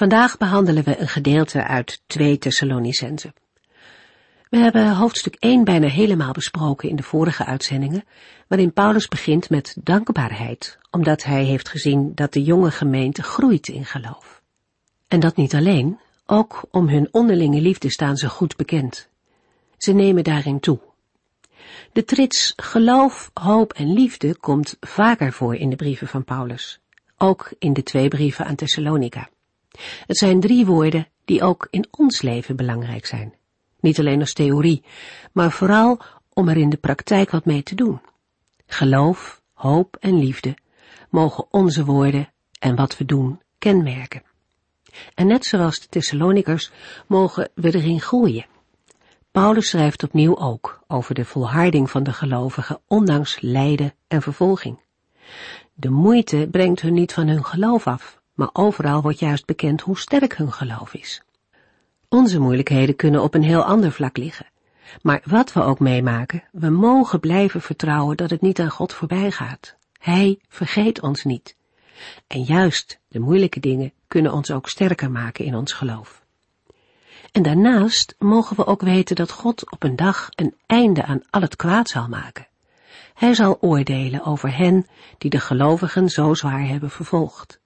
Vandaag behandelen we een gedeelte uit 2 Thessalonicense. We hebben hoofdstuk 1 bijna helemaal besproken in de vorige uitzendingen, waarin Paulus begint met dankbaarheid, omdat hij heeft gezien dat de jonge gemeente groeit in geloof. En dat niet alleen, ook om hun onderlinge liefde staan ze goed bekend. Ze nemen daarin toe. De trits geloof, hoop en liefde komt vaker voor in de brieven van Paulus, ook in de twee brieven aan Thessalonica. Het zijn drie woorden die ook in ons leven belangrijk zijn. Niet alleen als theorie, maar vooral om er in de praktijk wat mee te doen. Geloof, hoop en liefde mogen onze woorden en wat we doen kenmerken. En net zoals de Thessalonikers mogen we erin groeien. Paulus schrijft opnieuw ook over de volharding van de gelovigen ondanks lijden en vervolging. De moeite brengt hun niet van hun geloof af, maar overal wordt juist bekend hoe sterk hun geloof is. Onze moeilijkheden kunnen op een heel ander vlak liggen. Maar wat we ook meemaken, we mogen blijven vertrouwen dat het niet aan God voorbij gaat. Hij vergeet ons niet. En juist de moeilijke dingen kunnen ons ook sterker maken in ons geloof. En daarnaast mogen we ook weten dat God op een dag een einde aan al het kwaad zal maken. Hij zal oordelen over hen die de gelovigen zo zwaar hebben vervolgd.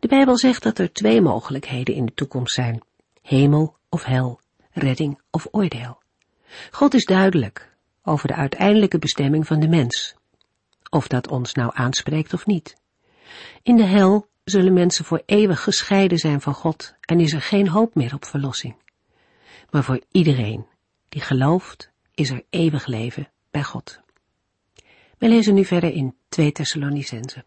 De Bijbel zegt dat er twee mogelijkheden in de toekomst zijn. Hemel of hel, redding of oordeel. God is duidelijk over de uiteindelijke bestemming van de mens. Of dat ons nou aanspreekt of niet. In de hel zullen mensen voor eeuwig gescheiden zijn van God en is er geen hoop meer op verlossing. Maar voor iedereen die gelooft, is er eeuwig leven bij God. We lezen nu verder in 2 Thessalonicense.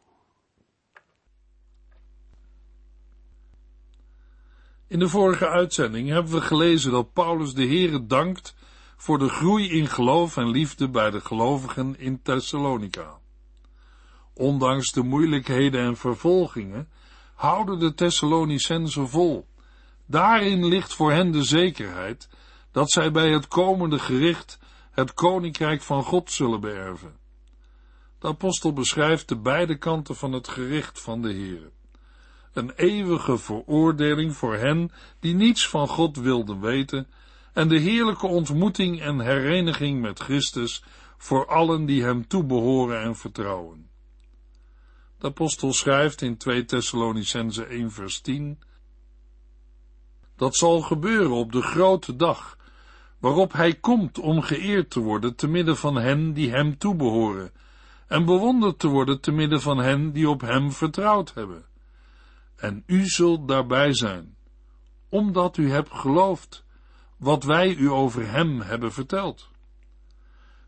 In de vorige uitzending hebben we gelezen dat Paulus de Heere dankt voor de groei in geloof en liefde bij de gelovigen in Thessalonica. Ondanks de moeilijkheden en vervolgingen houden de Thessalonicenzen vol. Daarin ligt voor hen de zekerheid dat zij bij het komende gericht het koninkrijk van God zullen beërven. De apostel beschrijft de beide kanten van het gericht van de Heere een eeuwige veroordeling voor hen die niets van God wilden weten, en de heerlijke ontmoeting en hereniging met Christus voor allen die hem toebehoren en vertrouwen. De apostel schrijft in 2 Thessalonicense 1 vers 10, dat zal gebeuren op de grote dag, waarop hij komt om geëerd te worden te midden van hen die hem toebehoren, en bewonderd te worden te midden van hen die op hem vertrouwd hebben en u zult daarbij zijn, omdat u hebt geloofd wat wij u over hem hebben verteld.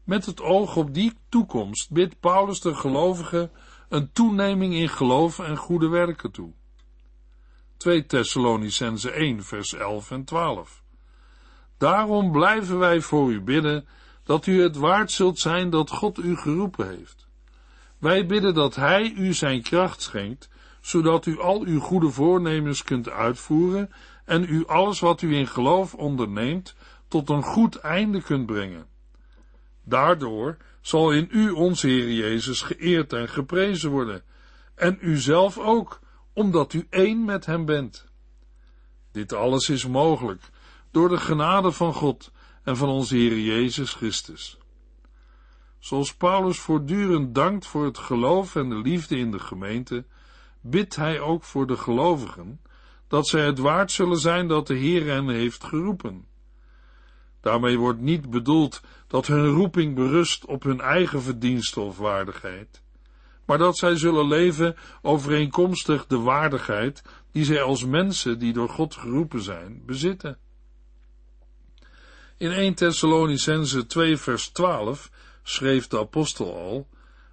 Met het oog op die toekomst bidt Paulus de gelovigen een toeneming in geloof en goede werken toe. 2 Thessalonicense 1 vers 11 en 12 Daarom blijven wij voor u bidden dat u het waard zult zijn dat God u geroepen heeft. Wij bidden dat Hij u zijn kracht schenkt zodat u al uw goede voornemens kunt uitvoeren en u alles wat u in geloof onderneemt tot een goed einde kunt brengen. Daardoor zal in u onze Heer Jezus geëerd en geprezen worden, en u zelf ook, omdat u één met Hem bent. Dit alles is mogelijk door de genade van God en van onze Heer Jezus Christus. Zoals Paulus voortdurend dankt voor het geloof en de liefde in de gemeente, bidt hij ook voor de gelovigen, dat zij het waard zullen zijn dat de Heer hen heeft geroepen. Daarmee wordt niet bedoeld dat hun roeping berust op hun eigen verdiensten of waardigheid, maar dat zij zullen leven overeenkomstig de waardigheid die zij als mensen die door God geroepen zijn, bezitten. In 1 Thessalonicense 2 vers 12 schreef de apostel al,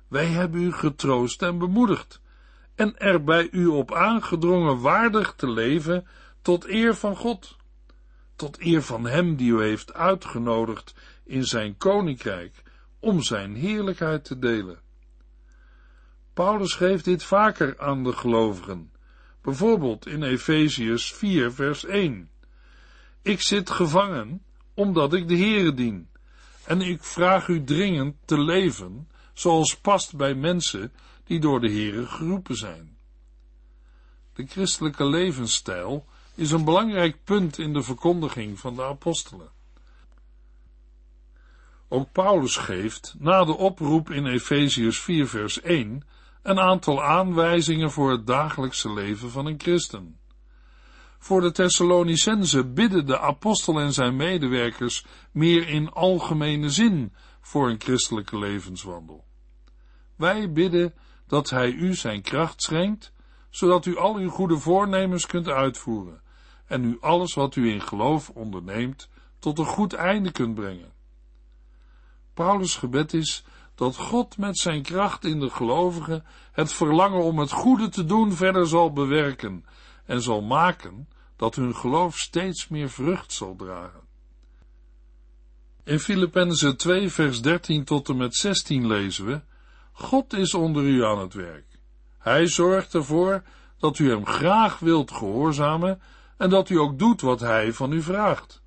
wij hebben u getroost en bemoedigd, en er bij u op aangedrongen waardig te leven tot eer van God. tot eer van Hem die u heeft uitgenodigd in zijn koninkrijk om zijn heerlijkheid te delen. Paulus geeft dit vaker aan de gelovigen, bijvoorbeeld in Efeziërs 4 vers 1. Ik zit gevangen omdat ik de Heere dien, en ik vraag u dringend te leven zoals past bij mensen die door de Heere geroepen zijn. De christelijke levensstijl is een belangrijk punt in de verkondiging van de apostelen. Ook Paulus geeft, na de oproep in Efeziërs 4 vers 1, een aantal aanwijzingen voor het dagelijkse leven van een christen. Voor de Thessalonicense bidden de apostel en zijn medewerkers meer in algemene zin voor een christelijke levenswandel. Wij bidden dat hij u zijn kracht schenkt, zodat u al uw goede voornemens kunt uitvoeren en u alles wat u in geloof onderneemt tot een goed einde kunt brengen. Paulus' gebed is dat God met zijn kracht in de gelovigen het verlangen om het goede te doen verder zal bewerken en zal maken dat hun geloof steeds meer vrucht zal dragen. In Filippenzen 2 vers 13 tot en met 16 lezen we, God is onder u aan het werk. Hij zorgt ervoor dat u hem graag wilt gehoorzamen en dat u ook doet wat hij van u vraagt.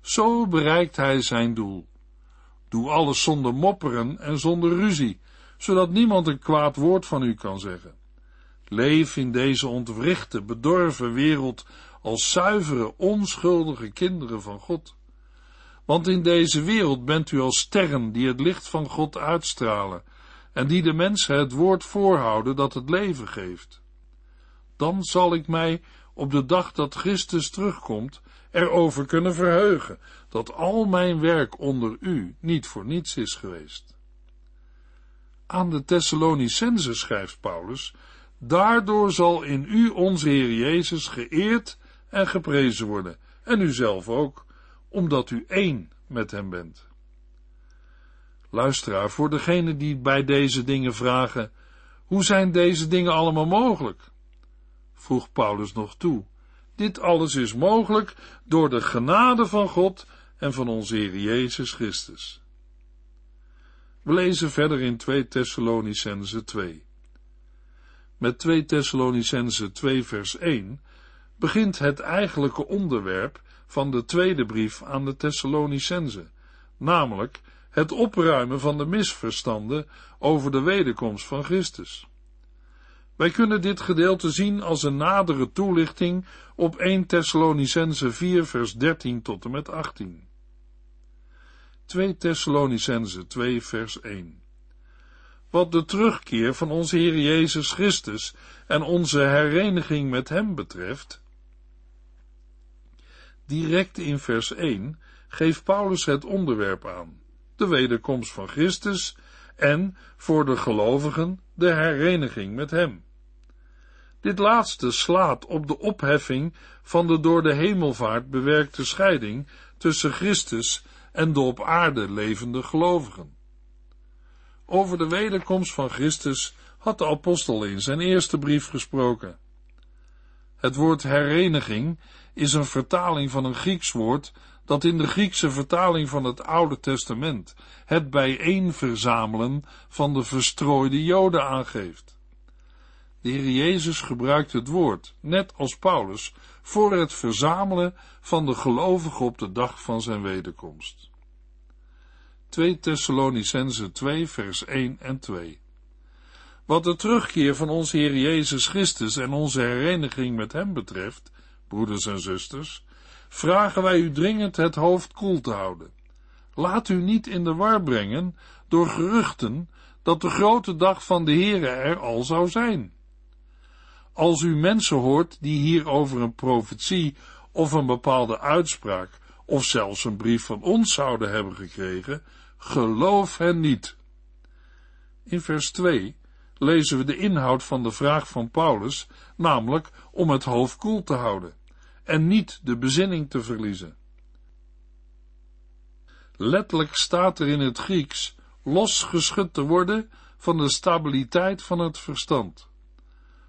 Zo bereikt hij zijn doel. Doe alles zonder mopperen en zonder ruzie, zodat niemand een kwaad woord van u kan zeggen. Leef in deze ontwrichte, bedorven wereld als zuivere, onschuldige kinderen van God. Want in deze wereld bent u als sterren die het licht van God uitstralen en die de mensen het woord voorhouden dat het leven geeft. Dan zal ik mij op de dag dat Christus terugkomt erover kunnen verheugen dat al mijn werk onder u niet voor niets is geweest. Aan de Thessalonicense schrijft Paulus, daardoor zal in u onze Heer Jezus geëerd en geprezen worden, en u zelf ook, omdat u één met hem bent. Luisteraar, voor degenen die bij deze dingen vragen, hoe zijn deze dingen allemaal mogelijk? Vroeg Paulus nog toe. Dit alles is mogelijk door de genade van God en van onze Heer Jezus Christus. We lezen verder in 2 Thessalonicense 2. Met 2 Thessalonicense 2 vers 1 begint het eigenlijke onderwerp van de tweede brief aan de Thessalonicense, namelijk het opruimen van de misverstanden over de wederkomst van Christus. Wij kunnen dit gedeelte zien als een nadere toelichting op 1 Thessalonicense 4 vers 13 tot en met 18. 2 Thessalonicense 2 vers 1 Wat de terugkeer van onze Heer Jezus Christus en onze hereniging met Hem betreft, direct in vers 1 geeft Paulus het onderwerp aan, de wederkomst van Christus en, voor de gelovigen, de hereniging met Hem. Dit laatste slaat op de opheffing van de door de hemelvaart bewerkte scheiding tussen Christus en de op aarde levende gelovigen. Over de wederkomst van Christus had de apostel in zijn eerste brief gesproken. Het woord hereniging is een vertaling van een Grieks woord dat in de Griekse vertaling van het Oude Testament het bijeenverzamelen van de verstrooide Joden aangeeft. De Heer Jezus gebruikt het woord, net als Paulus, voor het verzamelen van de gelovigen op de dag van zijn wederkomst. 2 Thessalonicense 2 vers 1 en 2 Wat de terugkeer van onze Heer Jezus Christus en onze hereniging met Hem betreft, broeders en zusters, vragen wij u dringend het hoofd koel te houden. Laat u niet in de war brengen door geruchten dat de grote dag van de Heere er al zou zijn. Als u mensen hoort die hier over een profetie of een bepaalde uitspraak of zelfs een brief van ons zouden hebben gekregen, geloof hen niet. In vers 2 lezen we de inhoud van de vraag van Paulus, namelijk om het hoofd koel te houden en niet de bezinning te verliezen. Letterlijk staat er in het Grieks losgeschud te worden van de stabiliteit van het verstand,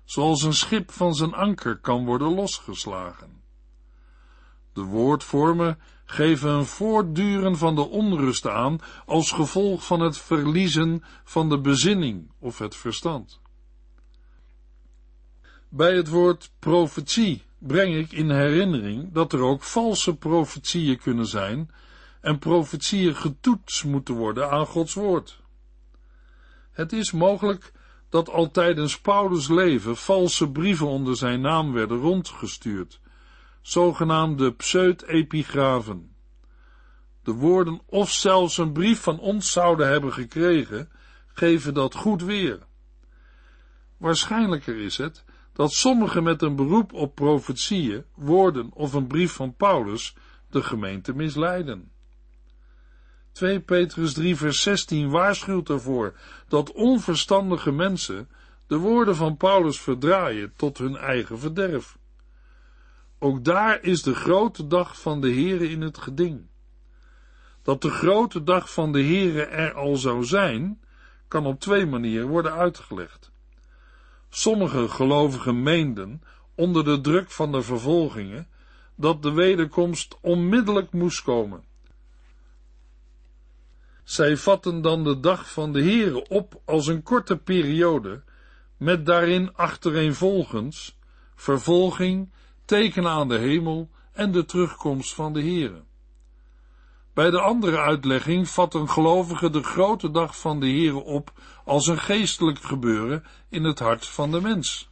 zoals een schip van zijn anker kan worden losgeslagen. De woordvormen geven een voortduren van de onrust aan als gevolg van het verliezen van de bezinning of het verstand. Bij het woord profetie breng ik in herinnering dat er ook valse profetieën kunnen zijn en profetieën getoetst moeten worden aan Gods woord. Het is mogelijk dat al tijdens Paulus' leven valse brieven onder zijn naam werden rondgestuurd, zogenaamde pseudepigrafen. De woorden of zelfs een brief van ons zouden hebben gekregen, geven dat goed weer. Waarschijnlijker is het dat sommigen met een beroep op profetieën, woorden of een brief van Paulus de gemeente misleiden. 2 Petrus 3 vers 16 waarschuwt ervoor dat onverstandige mensen de woorden van Paulus verdraaien tot hun eigen verderf. Ook daar is de grote dag van de Here in het geding. Dat de grote dag van de Here er al zou zijn, kan op twee manieren worden uitgelegd. Sommige gelovigen meenden, onder de druk van de vervolgingen, dat de wederkomst onmiddellijk moest komen. Zij vatten dan de dag van de Heere op als een korte periode, met daarin achtereenvolgens vervolging, tekenen aan de hemel en de terugkomst van de Heere. Bij de andere uitlegging vat een gelovige de grote dag van de Heere op als een geestelijk gebeuren in het hart van de mens.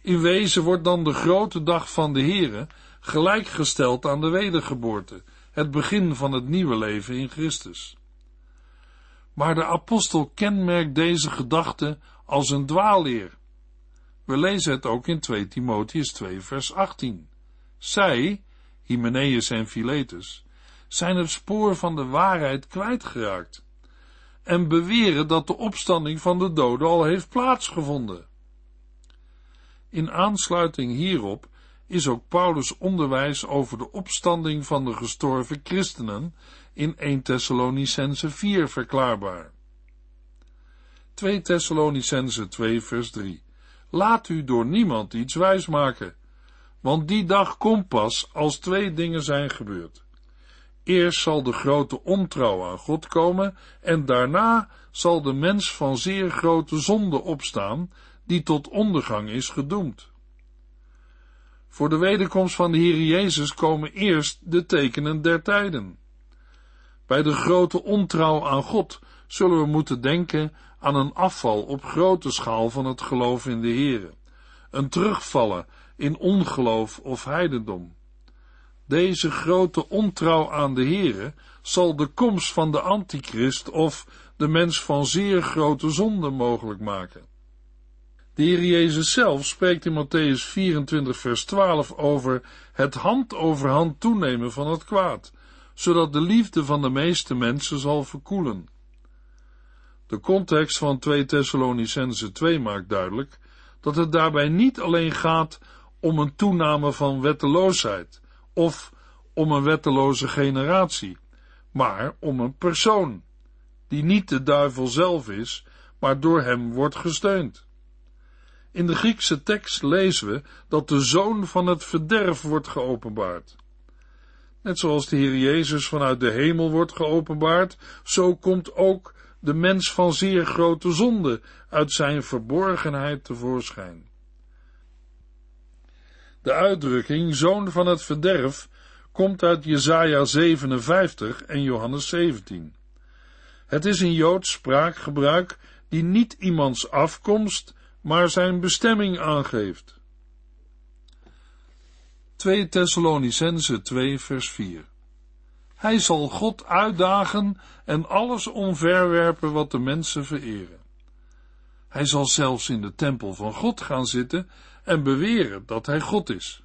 In wezen wordt dan de grote dag van de Heere gelijkgesteld aan de wedergeboorte, het begin van het nieuwe leven in Christus. Maar de apostel kenmerkt deze gedachte als een dwaalleer. We lezen het ook in 2 Timotheus 2 vers 18. Zij, Hymenaeus en Philetus, zijn het spoor van de waarheid kwijtgeraakt en beweren dat de opstanding van de doden al heeft plaatsgevonden. In aansluiting hierop is ook Paulus' onderwijs over de opstanding van de gestorven christenen in 1 Thessalonicense 4 verklaarbaar. 2 Thessalonicense 2 vers 3 Laat u door niemand iets wijsmaken, want die dag komt pas als twee dingen zijn gebeurd. Eerst zal de grote ontrouw aan God komen en daarna zal de mens van zeer grote zonde opstaan, die tot ondergang is gedoemd. Voor de wederkomst van de Heer Jezus komen eerst de tekenen der tijden. Bij de grote ontrouw aan God zullen we moeten denken aan een afval op grote schaal van het geloof in de Heere, een terugvallen in ongeloof of heidendom. Deze grote ontrouw aan de Heere zal de komst van de antichrist of de mens van zeer grote zonde mogelijk maken. De Heer Jezus zelf spreekt in Matthäus 24 vers 12 over het hand over hand toenemen van het kwaad, zodat de liefde van de meeste mensen zal verkoelen. De context van 2 Thessalonicense 2 maakt duidelijk dat het daarbij niet alleen gaat om een toename van wetteloosheid, of om een wetteloze generatie, maar om een persoon, die niet de duivel zelf is, maar door hem wordt gesteund. In de Griekse tekst lezen we dat de zoon van het verderf wordt geopenbaard. Net zoals de Heer Jezus vanuit de hemel wordt geopenbaard, zo komt ook de mens van zeer grote zonde uit zijn verborgenheid tevoorschijn. De uitdrukking zoon van het verderf komt uit Jesaja 57 en Johannes 17. Het is een Joods spraakgebruik die niet iemands afkomst, maar zijn bestemming aangeeft. 2 Thessalonicense 2 vers 4 Hij zal God uitdagen en alles omverwerpen wat de mensen vereren. Hij zal zelfs in de tempel van God gaan zitten en beweren dat hij God is.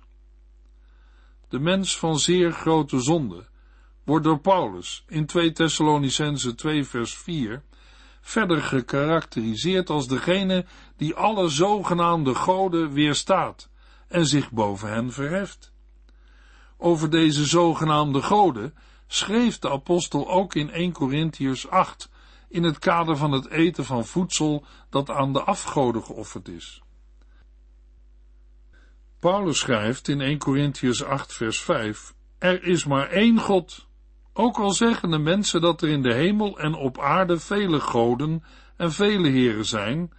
De mens van zeer grote zonde wordt door Paulus in 2 Thessalonicense 2 vers 4 verder gekarakteriseerd als degene die alle zogenaamde goden weerstaat en zich boven hen verheft. Over deze zogenaamde goden schreef de apostel ook in 1 Corinthiërs 8 in het kader van het eten van voedsel dat aan de afgoden geofferd is. Paulus schrijft in 1 Corinthians 8 vers 5, er is maar één God. Ook al zeggen de mensen dat er in de hemel en op aarde vele goden en vele heren zijn,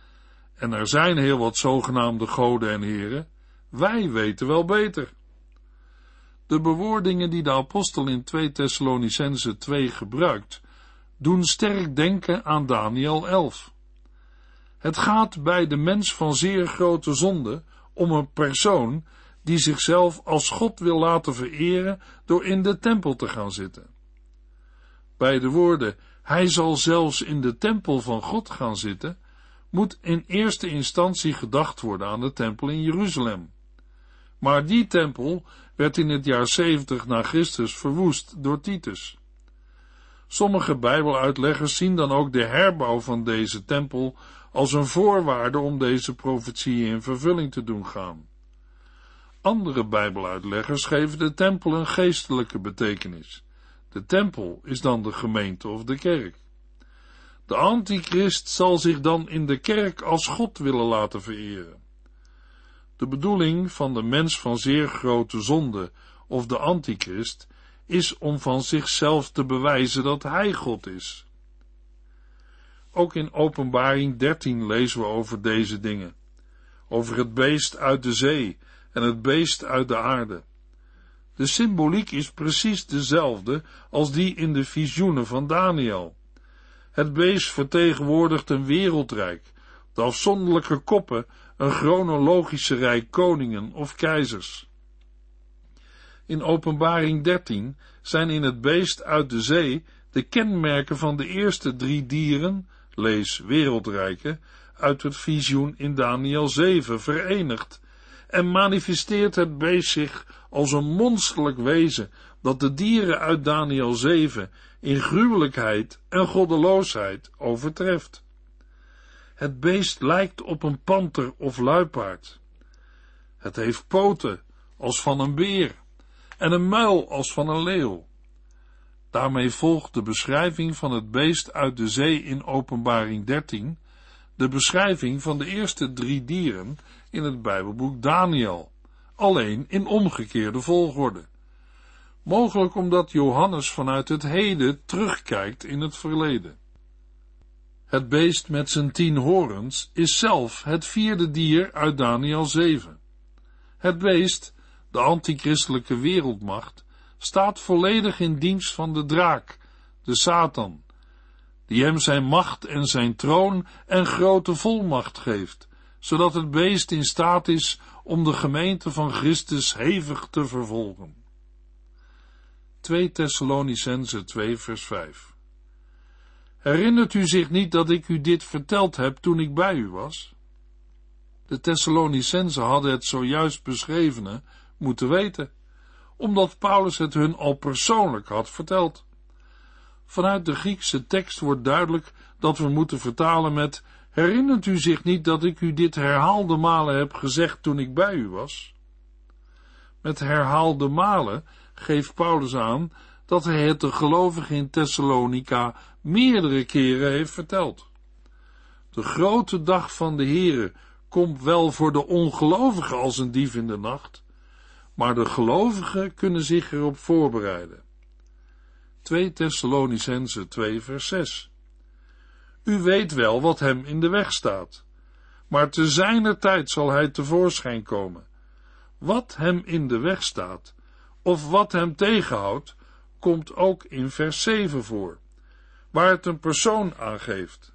en er zijn heel wat zogenaamde goden en heren, wij weten wel beter. De bewoordingen die de apostel in 2 Thessalonicense 2 gebruikt, doen sterk denken aan Daniel 11. Het gaat bij de mens van zeer grote zonde om een persoon die zichzelf als God wil laten vereren door in de tempel te gaan zitten. Bij de woorden, hij zal zelfs in de tempel van God gaan zitten, moet in eerste instantie gedacht worden aan de tempel in Jeruzalem. Maar die tempel werd in het jaar 70 na Christus verwoest door Titus. Sommige Bijbeluitleggers zien dan ook de herbouw van deze tempel als een voorwaarde om deze profetie in vervulling te doen gaan. Andere Bijbeluitleggers geven de tempel een geestelijke betekenis. De tempel is dan de gemeente of de kerk. De antichrist zal zich dan in de kerk als God willen laten vereren. De bedoeling van de mens van zeer grote zonde of de antichrist is om van zichzelf te bewijzen dat hij God is. Ook in Openbaring 13 lezen we over deze dingen. Over het beest uit de zee en het beest uit de aarde. De symboliek is precies dezelfde als die in de visioenen van Daniel. Het beest vertegenwoordigt een wereldrijk, de afzonderlijke koppen een chronologische rij koningen of keizers. In Openbaring 13 zijn in het beest uit de zee de kenmerken van de eerste drie dieren, lees wereldrijken, uit het visioen in Daniel 7 verenigd en manifesteert het beest zich als een monsterlijk wezen dat de dieren uit Daniel 7 in gruwelijkheid en goddeloosheid overtreft. Het beest lijkt op een panter of luipaard. Het heeft poten als van een beer en een muil als van een leeuw. Daarmee volgt de beschrijving van het beest uit de zee in Openbaring 13 de beschrijving van de eerste drie dieren in het Bijbelboek Daniel, alleen in omgekeerde volgorde. Mogelijk omdat Johannes vanuit het heden terugkijkt in het verleden. Het beest met zijn tien horens is zelf het vierde dier uit Daniel 7. Het beest, de antichristelijke wereldmacht, staat volledig in dienst van de draak, de Satan, die hem zijn macht en zijn troon en grote volmacht geeft, zodat het beest in staat is om de gemeente van Christus hevig te vervolgen. 2 Thessalonicense 2 vers 5 Herinnert u zich niet dat ik u dit verteld heb toen ik bij u was? De Thessalonicenzen hadden het zojuist beschrevene moeten weten, omdat Paulus het hun al persoonlijk had verteld. Vanuit de Griekse tekst wordt duidelijk dat we moeten vertalen met Herinnert u zich niet dat ik u dit herhaalde malen heb gezegd toen ik bij u was? Met herhaalde malen geeft Paulus aan dat hij het de gelovigen in Thessalonica meerdere keren heeft verteld. De grote dag van de Heere komt wel voor de ongelovigen als een dief in de nacht, maar de gelovigen kunnen zich erop voorbereiden. 2 Thessalonicense 2 vers 6 U weet wel wat hem in de weg staat, maar te zijner tijd zal hij tevoorschijn komen. Wat hem in de weg staat, of wat hem tegenhoudt, komt ook in vers 7 voor, waar het een persoon aangeeft.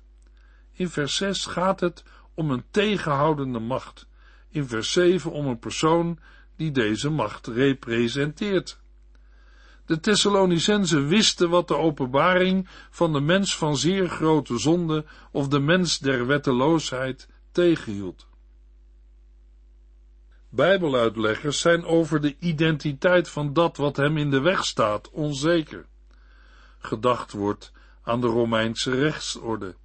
In vers 6 gaat het om een tegenhoudende macht, in vers 7 om een persoon die deze macht representeert. De Thessalonicenzen wisten wat de openbaring van de mens van zeer grote zonde of de mens der wetteloosheid tegenhield. Bijbeluitleggers zijn over de identiteit van dat wat hem in de weg staat onzeker. Gedacht wordt aan de Romeinse rechtsorde,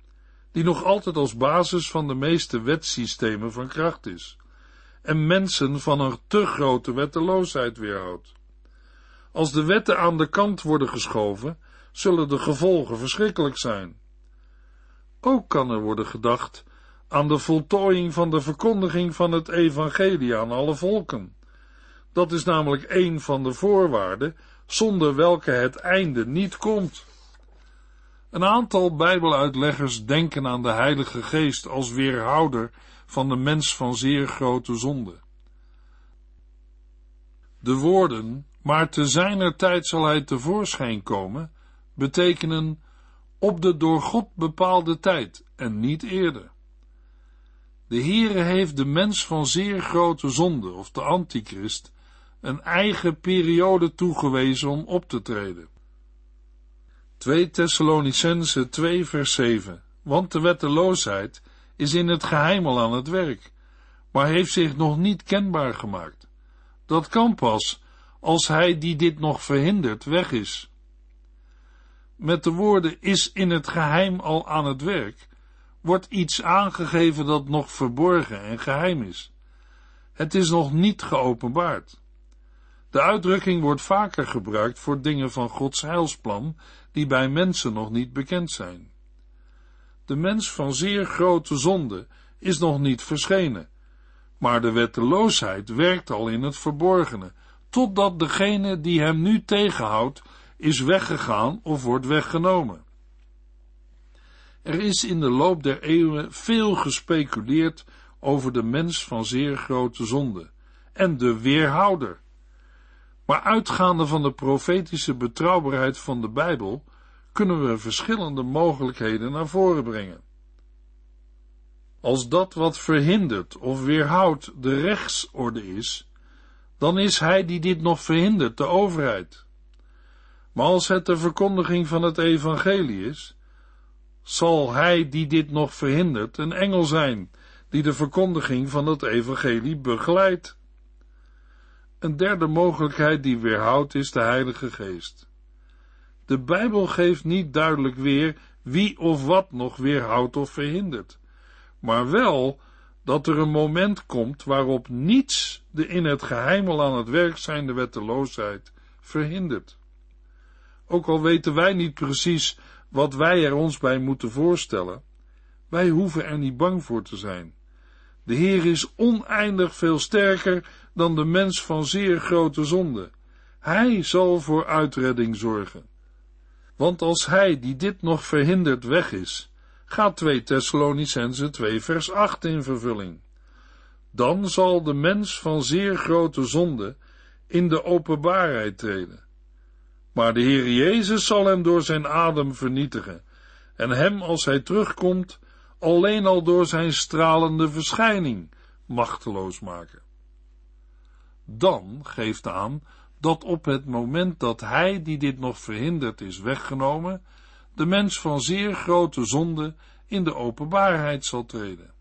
die nog altijd als basis van de meeste wetsystemen van kracht is, en mensen van een te grote wetteloosheid weerhoudt. Als de wetten aan de kant worden geschoven, zullen de gevolgen verschrikkelijk zijn. Ook kan er worden gedacht aan de voltooiing van de verkondiging van het evangelie aan alle volken, Dat is namelijk een van de voorwaarden zonder welke het einde niet komt. Een aantal Bijbeluitleggers denken aan de Heilige Geest als weerhouder van de mens van zeer grote zonde. De woorden, maar te zijner tijd zal hij tevoorschijn komen, betekenen op de door God bepaalde tijd en niet eerder. De Heere heeft de mens van zeer grote zonde, of de antichrist, een eigen periode toegewezen om op te treden. 2 Thessalonicense 2 vers 7 Want de wetteloosheid is in het geheim al aan het werk, maar heeft zich nog niet kenbaar gemaakt. Dat kan pas als hij die dit nog verhindert weg is. Met de woorden is in het geheim al aan het werk, wordt iets aangegeven dat nog verborgen en geheim is. Het is nog niet geopenbaard. De uitdrukking wordt vaker gebruikt voor dingen van Gods heilsplan die bij mensen nog niet bekend zijn. De mens van zeer grote zonde is nog niet verschenen, maar de wetteloosheid werkt al in het verborgene, totdat degene die hem nu tegenhoudt is weggegaan of wordt weggenomen. Er is in de loop der eeuwen veel gespeculeerd over de mens van zeer grote zonde en de weerhouder. Maar uitgaande van de profetische betrouwbaarheid van de Bijbel kunnen we verschillende mogelijkheden naar voren brengen. Als dat wat verhindert of weerhoudt de rechtsorde is, dan is hij die dit nog verhindert de overheid. Maar als het de verkondiging van het evangelie is, zal hij die dit nog verhindert een engel zijn, die de verkondiging van het evangelie begeleidt. Een derde mogelijkheid die weerhoudt is de Heilige Geest. De Bijbel geeft niet duidelijk weer wie of wat nog weerhoudt of verhindert, maar wel dat er een moment komt waarop niets de in het geheim al aan het werk zijnde wetteloosheid verhindert. Ook al weten wij niet precies wat wij er ons bij moeten voorstellen, wij hoeven er niet bang voor te zijn. De Heer is oneindig veel sterker dan de mens van zeer grote zonde. Hij zal voor uitredding zorgen. Want als hij die dit nog verhindert weg is, gaat 2 Thessalonicense 2 vers 8 in vervulling. Dan zal de mens van zeer grote zonde in de openbaarheid treden. Maar de Heer Jezus zal hem door zijn adem vernietigen en hem als hij terugkomt alleen al door zijn stralende verschijning machteloos maken. Dan geeft aan dat op het moment dat hij die dit nog verhindert is weggenomen, de mens van zeer grote zonde in de openbaarheid zal treden.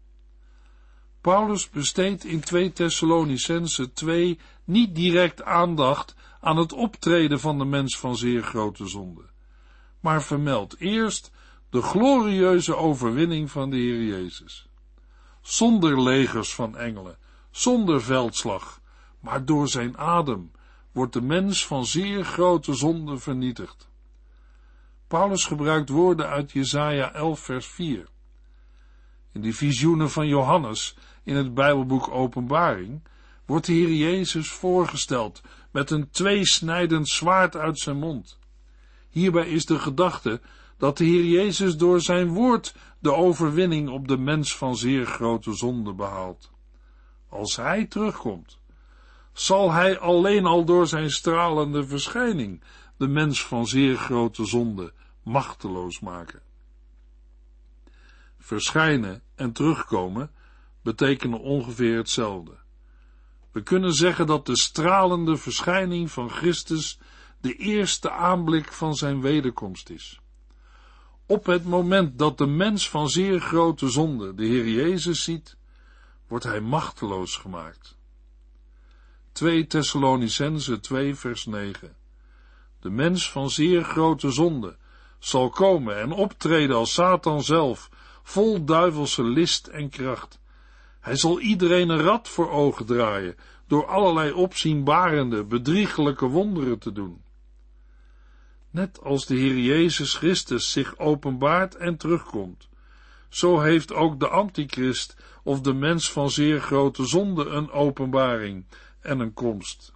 Paulus besteedt in 2 Thessalonicense 2 niet direct aandacht aan het optreden van de mens van zeer grote zonde, maar vermeldt eerst de glorieuze overwinning van de Heer Jezus. Zonder legers van engelen, zonder veldslag, maar door zijn adem wordt de mens van zeer grote zonde vernietigd. Paulus gebruikt woorden uit Jesaja 11 vers 4. In de visioenen van Johannes in het Bijbelboek Openbaring wordt de Heer Jezus voorgesteld met een tweesnijdend zwaard uit zijn mond. Hierbij is de gedachte dat de Heer Jezus door zijn woord de overwinning op de mens van zeer grote zonde behaalt. Als hij terugkomt, zal hij alleen al door zijn stralende verschijning de mens van zeer grote zonde machteloos maken. Verschijnen en terugkomen betekenen ongeveer hetzelfde. We kunnen zeggen dat de stralende verschijning van Christus de eerste aanblik van zijn wederkomst is. Op het moment dat de mens van zeer grote zonde de Heer Jezus ziet, wordt hij machteloos gemaakt. 2 Thessalonicense 2 vers 9 De mens van zeer grote zonde zal komen en optreden als Satan zelf, vol duivelse list en kracht. Hij zal iedereen een rad voor ogen draaien, door allerlei opzienbarende, bedriegelijke wonderen te doen. Net als de Heer Jezus Christus zich openbaart en terugkomt, zo heeft ook de antichrist of de mens van zeer grote zonde een openbaring en een komst.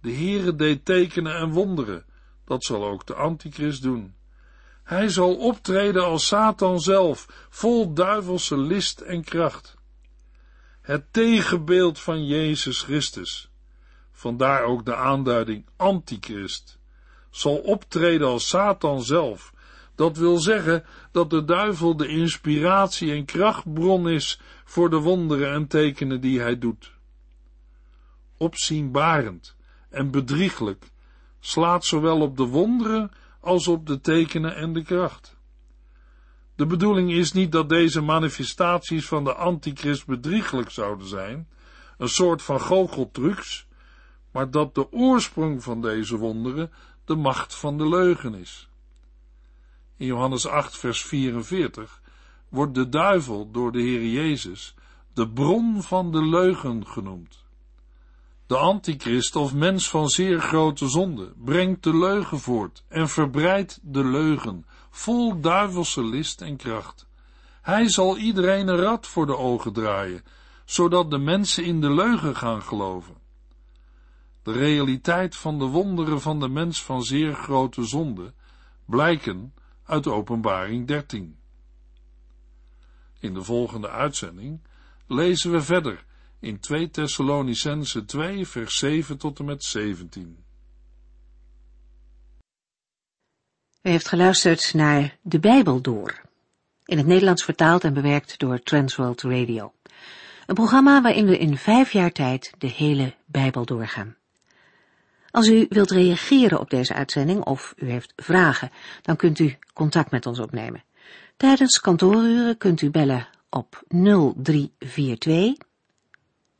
De Heere deed tekenen en wonderen, dat zal ook de antichrist doen. Hij zal optreden als Satan zelf, vol duivelse list en kracht. Het tegenbeeld van Jezus Christus, vandaar ook de aanduiding antichrist, zal optreden als Satan zelf. Dat wil zeggen dat de duivel de inspiratie en krachtbron is voor de wonderen en tekenen die hij doet. Opzienbarend en bedrieglijk slaat zowel op de wonderen als op de tekenen en de kracht. De bedoeling is niet dat deze manifestaties van de antichrist bedrieglijk zouden zijn, een soort van goocheltrucs, maar dat de oorsprong van deze wonderen de macht van de leugen is. In Johannes 8, vers 44 wordt de duivel door de Heer Jezus de bron van de leugen genoemd. De antichrist of mens van zeer grote zonde brengt de leugen voort en verbreidt de leugen, vol duivelse list en kracht. Hij zal iedereen een rad voor de ogen draaien, zodat de mensen in de leugen gaan geloven. De realiteit van de wonderen van de mens van zeer grote zonde blijken uit Openbaring 13. In de volgende uitzending lezen we verder in 2 Thessalonicense 2 vers 7 tot en met 17. U heeft geluisterd naar De Bijbel Door, in het Nederlands vertaald en bewerkt door Transworld Radio. Een programma waarin we in vijf jaar tijd de hele Bijbel doorgaan. Als u wilt reageren op deze uitzending of u heeft vragen, dan kunt u contact met ons opnemen. Tijdens kantooruren kunt u bellen op 0342